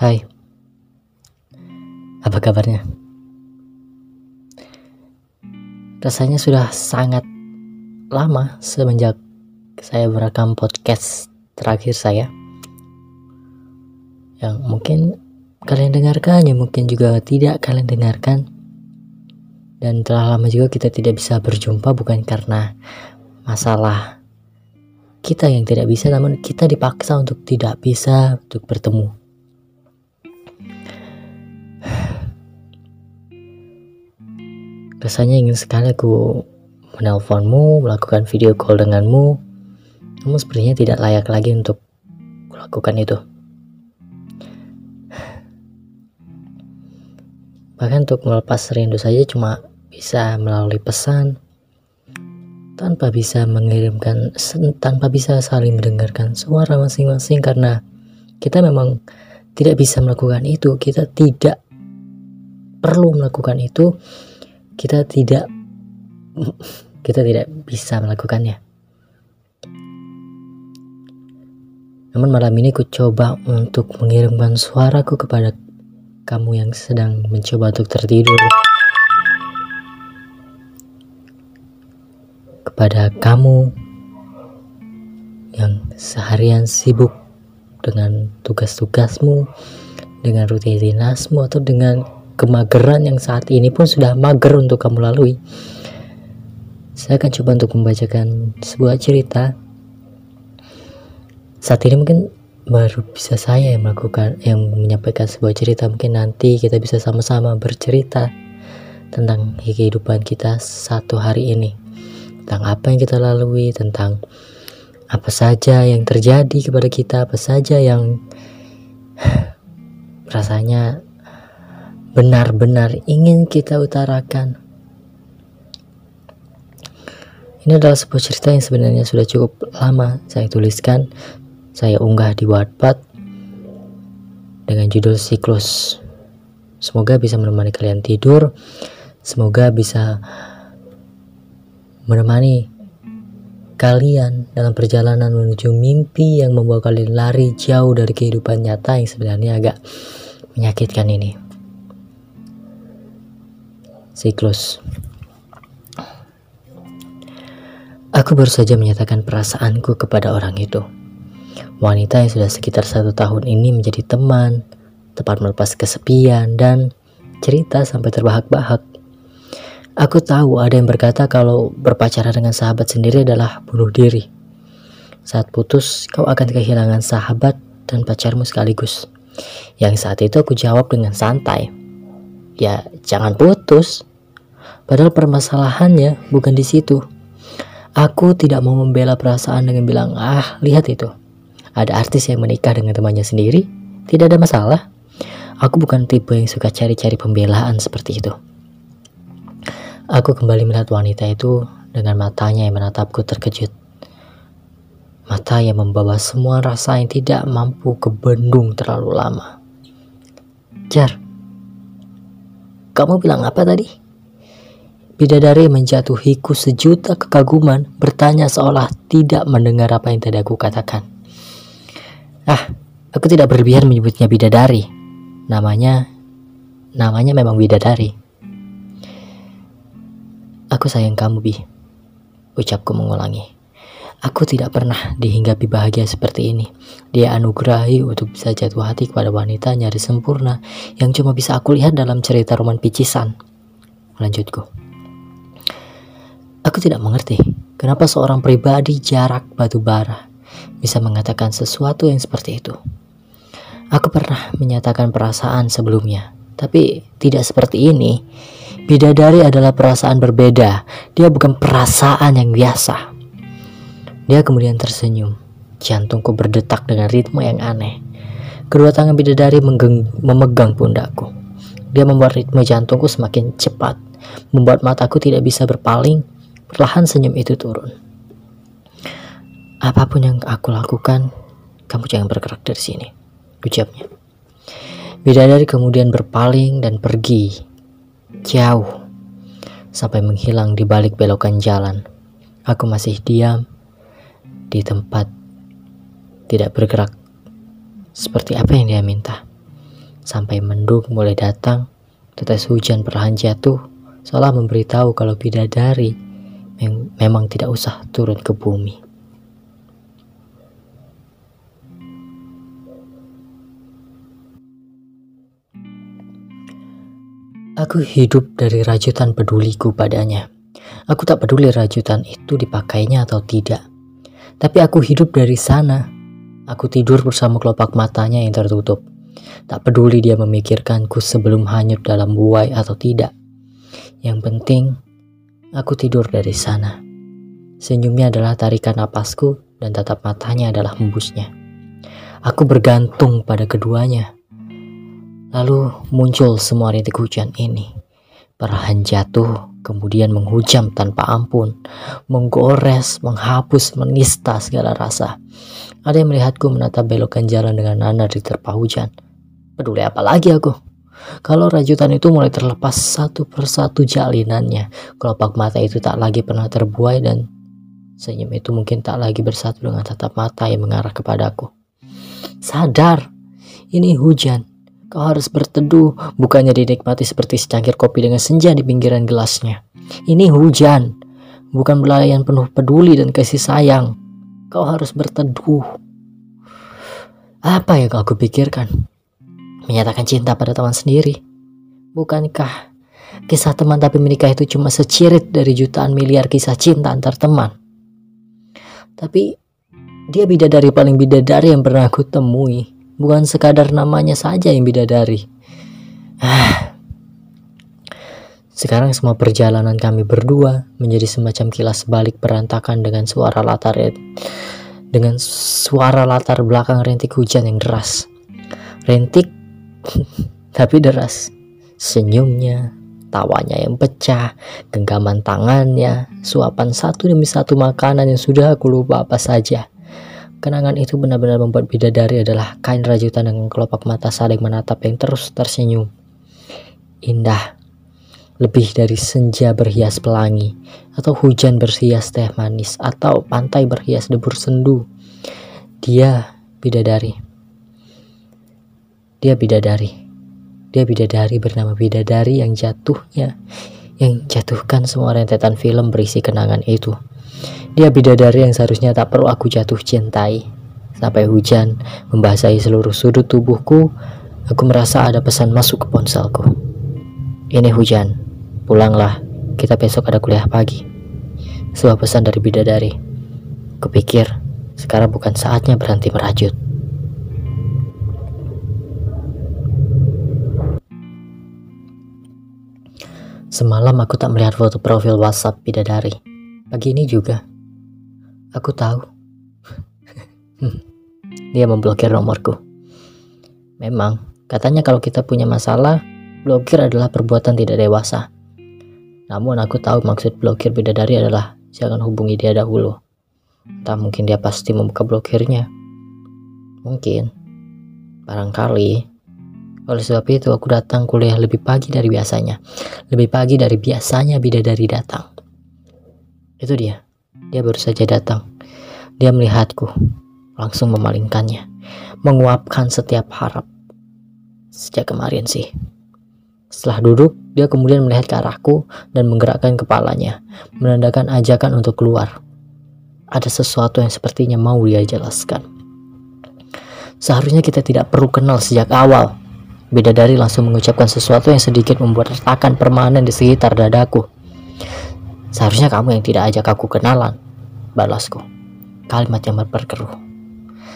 Hai, apa kabarnya? Rasanya sudah sangat lama semenjak saya merekam podcast terakhir saya. Yang mungkin kalian dengarkan, yang mungkin juga tidak kalian dengarkan. Dan telah lama juga kita tidak bisa berjumpa bukan karena masalah kita yang tidak bisa namun kita dipaksa untuk tidak bisa untuk bertemu rasanya ingin sekali aku menelponmu melakukan video call denganmu. Namun sepertinya tidak layak lagi untuk melakukan itu. Bahkan untuk melepas rindu saja cuma bisa melalui pesan tanpa bisa mengirimkan tanpa bisa saling mendengarkan suara masing-masing karena kita memang tidak bisa melakukan itu kita tidak perlu melakukan itu kita tidak kita tidak bisa melakukannya. Namun malam ini ku coba untuk mengirimkan suaraku kepada kamu yang sedang mencoba untuk tertidur. Kepada kamu yang seharian sibuk dengan tugas-tugasmu, dengan rutinitasmu atau dengan kemageran yang saat ini pun sudah mager untuk kamu lalui. Saya akan coba untuk membacakan sebuah cerita. Saat ini mungkin baru bisa saya yang melakukan yang menyampaikan sebuah cerita mungkin nanti kita bisa sama-sama bercerita tentang kehidupan kita satu hari ini tentang apa yang kita lalui, tentang apa saja yang terjadi kepada kita, apa saja yang rasanya benar-benar ingin kita utarakan. Ini adalah sebuah cerita yang sebenarnya sudah cukup lama saya tuliskan. Saya unggah di Wattpad dengan judul Siklus. Semoga bisa menemani kalian tidur. Semoga bisa menemani kalian dalam perjalanan menuju mimpi yang membawa kalian lari jauh dari kehidupan nyata yang sebenarnya agak menyakitkan ini. Siklus. Aku baru saja menyatakan perasaanku kepada orang itu. Wanita yang sudah sekitar satu tahun ini menjadi teman, tepat melepas kesepian, dan cerita sampai terbahak-bahak. Aku tahu ada yang berkata kalau berpacaran dengan sahabat sendiri adalah bunuh diri. Saat putus, kau akan kehilangan sahabat dan pacarmu sekaligus. Yang saat itu aku jawab dengan santai. Ya, jangan putus. Padahal permasalahannya bukan di situ. Aku tidak mau membela perasaan dengan bilang, ah, lihat itu. Ada artis yang menikah dengan temannya sendiri, tidak ada masalah. Aku bukan tipe yang suka cari-cari pembelaan seperti itu. Aku kembali melihat wanita itu dengan matanya yang menatapku terkejut. Mata yang membawa semua rasa yang tidak mampu kebendung terlalu lama. Jar, kamu bilang apa tadi? Bidadari menjatuhiku sejuta kekaguman, bertanya seolah tidak mendengar apa yang tadi aku katakan. Ah, aku tidak berlebihan menyebutnya bidadari. Namanya, namanya memang bidadari. Aku sayang kamu, Bi. Ucapku mengulangi. Aku tidak pernah dihinggapi bahagia seperti ini. Dia anugerahi untuk bisa jatuh hati kepada wanita nyari sempurna yang cuma bisa aku lihat dalam cerita roman picisan. Lanjutku. Aku tidak mengerti kenapa seorang pribadi jarak batu bara bisa mengatakan sesuatu yang seperti itu. Aku pernah menyatakan perasaan sebelumnya, tapi tidak seperti ini. Bidadari adalah perasaan berbeda. Dia bukan perasaan yang biasa. Dia kemudian tersenyum. Jantungku berdetak dengan ritme yang aneh. Kedua tangan bidadari memegang pundakku. Dia membuat ritme jantungku semakin cepat, membuat mataku tidak bisa berpaling. Perlahan senyum itu turun. Apa pun yang aku lakukan, kamu jangan bergerak dari sini, ucapnya. Bidadari kemudian berpaling dan pergi jauh sampai menghilang di balik belokan jalan. Aku masih diam di tempat, tidak bergerak seperti apa yang dia minta. Sampai mendung mulai datang, tetes hujan perlahan jatuh, seolah memberitahu kalau bidadari memang tidak usah turun ke bumi. Aku hidup dari rajutan peduliku padanya. Aku tak peduli rajutan itu dipakainya atau tidak. Tapi aku hidup dari sana. Aku tidur bersama kelopak matanya yang tertutup. Tak peduli dia memikirkanku sebelum hanyut dalam buai atau tidak. Yang penting, aku tidur dari sana. Senyumnya adalah tarikan napasku dan tatap matanya adalah hembusnya. Aku bergantung pada keduanya. Lalu muncul semua rintik hujan ini. Perlahan jatuh, kemudian menghujam tanpa ampun, menggores, menghapus, menista segala rasa. Ada yang melihatku menatap belokan jalan dengan nanar di terpa hujan. Peduli apa lagi aku? Kalau rajutan itu mulai terlepas satu persatu jalinannya, kelopak mata itu tak lagi pernah terbuai dan senyum itu mungkin tak lagi bersatu dengan tatap mata yang mengarah kepadaku. Sadar, ini hujan Kau harus berteduh, bukannya dinikmati seperti secangkir kopi dengan senja di pinggiran gelasnya. Ini hujan, bukan belayan penuh peduli dan kasih sayang. Kau harus berteduh. Apa yang aku pikirkan? Menyatakan cinta pada teman sendiri. Bukankah kisah teman tapi menikah itu cuma secirit dari jutaan miliar kisah cinta antar teman? Tapi dia bidadari paling bidadari yang pernah aku temui bukan sekadar namanya saja yang bidadari. Ah. Sekarang semua perjalanan kami berdua menjadi semacam kilas balik berantakan dengan suara latar dengan suara latar belakang rentik hujan yang deras. Rentik tapi deras. Senyumnya, tawanya yang pecah, genggaman tangannya, suapan satu demi satu makanan yang sudah aku lupa apa saja. Kenangan itu benar-benar membuat bidadari adalah kain rajutan dengan kelopak mata saling menatap yang terus tersenyum. Indah, lebih dari senja berhias pelangi, atau hujan berhias teh manis, atau pantai berhias debur sendu. Dia bidadari. Dia bidadari. Dia bidadari bernama bidadari yang jatuhnya, yang jatuhkan semua rentetan film berisi kenangan itu. Dia bidadari yang seharusnya tak perlu aku jatuh cintai. Sampai hujan membasahi seluruh sudut tubuhku, aku merasa ada pesan masuk ke ponselku. Ini hujan, pulanglah, kita besok ada kuliah pagi. Sebuah pesan dari bidadari. Kupikir, sekarang bukan saatnya berhenti merajut. Semalam aku tak melihat foto profil WhatsApp bidadari. Pagi ini juga. Aku tahu. Dia memblokir nomorku. Memang, katanya kalau kita punya masalah, blokir adalah perbuatan tidak dewasa. Namun aku tahu maksud blokir bidadari adalah jangan hubungi dia dahulu. Tak mungkin dia pasti membuka blokirnya. Mungkin. Barangkali. Oleh sebab itu aku datang kuliah lebih pagi dari biasanya. Lebih pagi dari biasanya bidadari datang. Itu dia. Dia baru saja datang. Dia melihatku, langsung memalingkannya, menguapkan setiap harap. Sejak kemarin sih. Setelah duduk, dia kemudian melihat ke arahku dan menggerakkan kepalanya, menandakan ajakan untuk keluar. Ada sesuatu yang sepertinya mau dia jelaskan. Seharusnya kita tidak perlu kenal sejak awal. Bidadari langsung mengucapkan sesuatu yang sedikit membuat retakan permanen di sekitar dadaku. Seharusnya kamu yang tidak ajak aku kenalan, balasku. Kalimat yang berkeruh.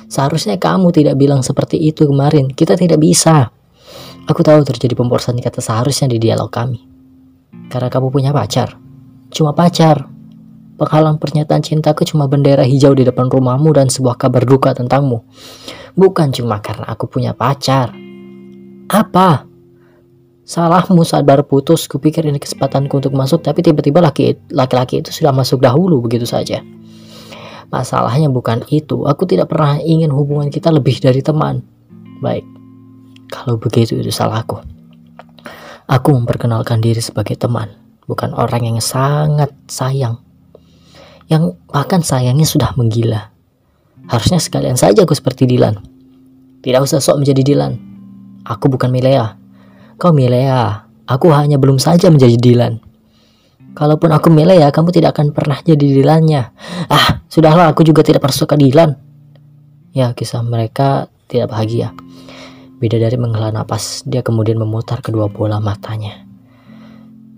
Seharusnya kamu tidak bilang seperti itu kemarin. Kita tidak bisa. Aku tahu terjadi pemborosan kata seharusnya di dialog kami. Karena kamu punya pacar. Cuma pacar. Penghalang pernyataan cintaku cuma bendera hijau di depan rumahmu dan sebuah kabar duka tentangmu. Bukan cuma karena aku punya pacar. Apa? Salahmu saat baru putus, kupikir ini kesempatanku untuk masuk, tapi tiba-tiba laki-laki itu sudah masuk dahulu begitu saja. Masalahnya bukan itu, aku tidak pernah ingin hubungan kita lebih dari teman. Baik, kalau begitu itu salahku. Aku memperkenalkan diri sebagai teman, bukan orang yang sangat sayang. Yang bahkan sayangnya sudah menggila. Harusnya sekalian saja aku seperti Dilan. Tidak usah sok menjadi Dilan. Aku bukan Milea. Kau Milea. Aku hanya belum saja menjadi Dilan. Kalaupun aku Milea, kamu tidak akan pernah jadi Dilannya. Ah, sudahlah, aku juga tidak pernah suka Dilan. Ya, kisah mereka tidak bahagia. Bidadari menghela napas. Dia kemudian memutar kedua bola matanya.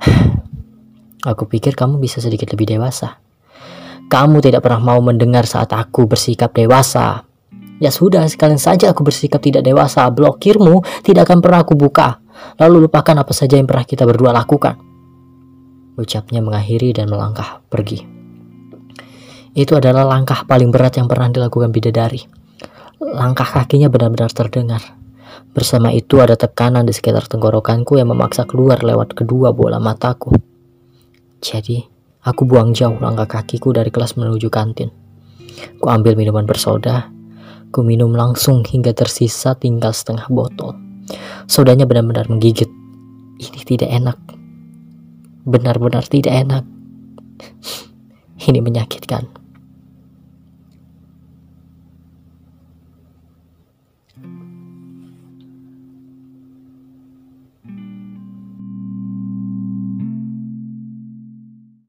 Aku pikir kamu bisa sedikit lebih dewasa. Kamu tidak pernah mau mendengar saat aku bersikap dewasa. Ya sudah, sekalian saja aku bersikap tidak dewasa. Blokirmu tidak akan pernah aku buka. Lalu lupakan apa saja yang pernah kita berdua lakukan. Ucapnya mengakhiri dan melangkah pergi. Itu adalah langkah paling berat yang pernah dilakukan bidadari. Langkah kakinya benar-benar terdengar. Bersama itu ada tekanan di sekitar tenggorokanku yang memaksa keluar lewat kedua bola mataku. Jadi, aku buang jauh langkah kakiku dari kelas menuju kantin. Ku ambil minuman bersoda Ku minum langsung hingga tersisa tinggal setengah botol. Sodanya benar-benar menggigit. Ini tidak enak. Benar-benar tidak enak. Ini menyakitkan.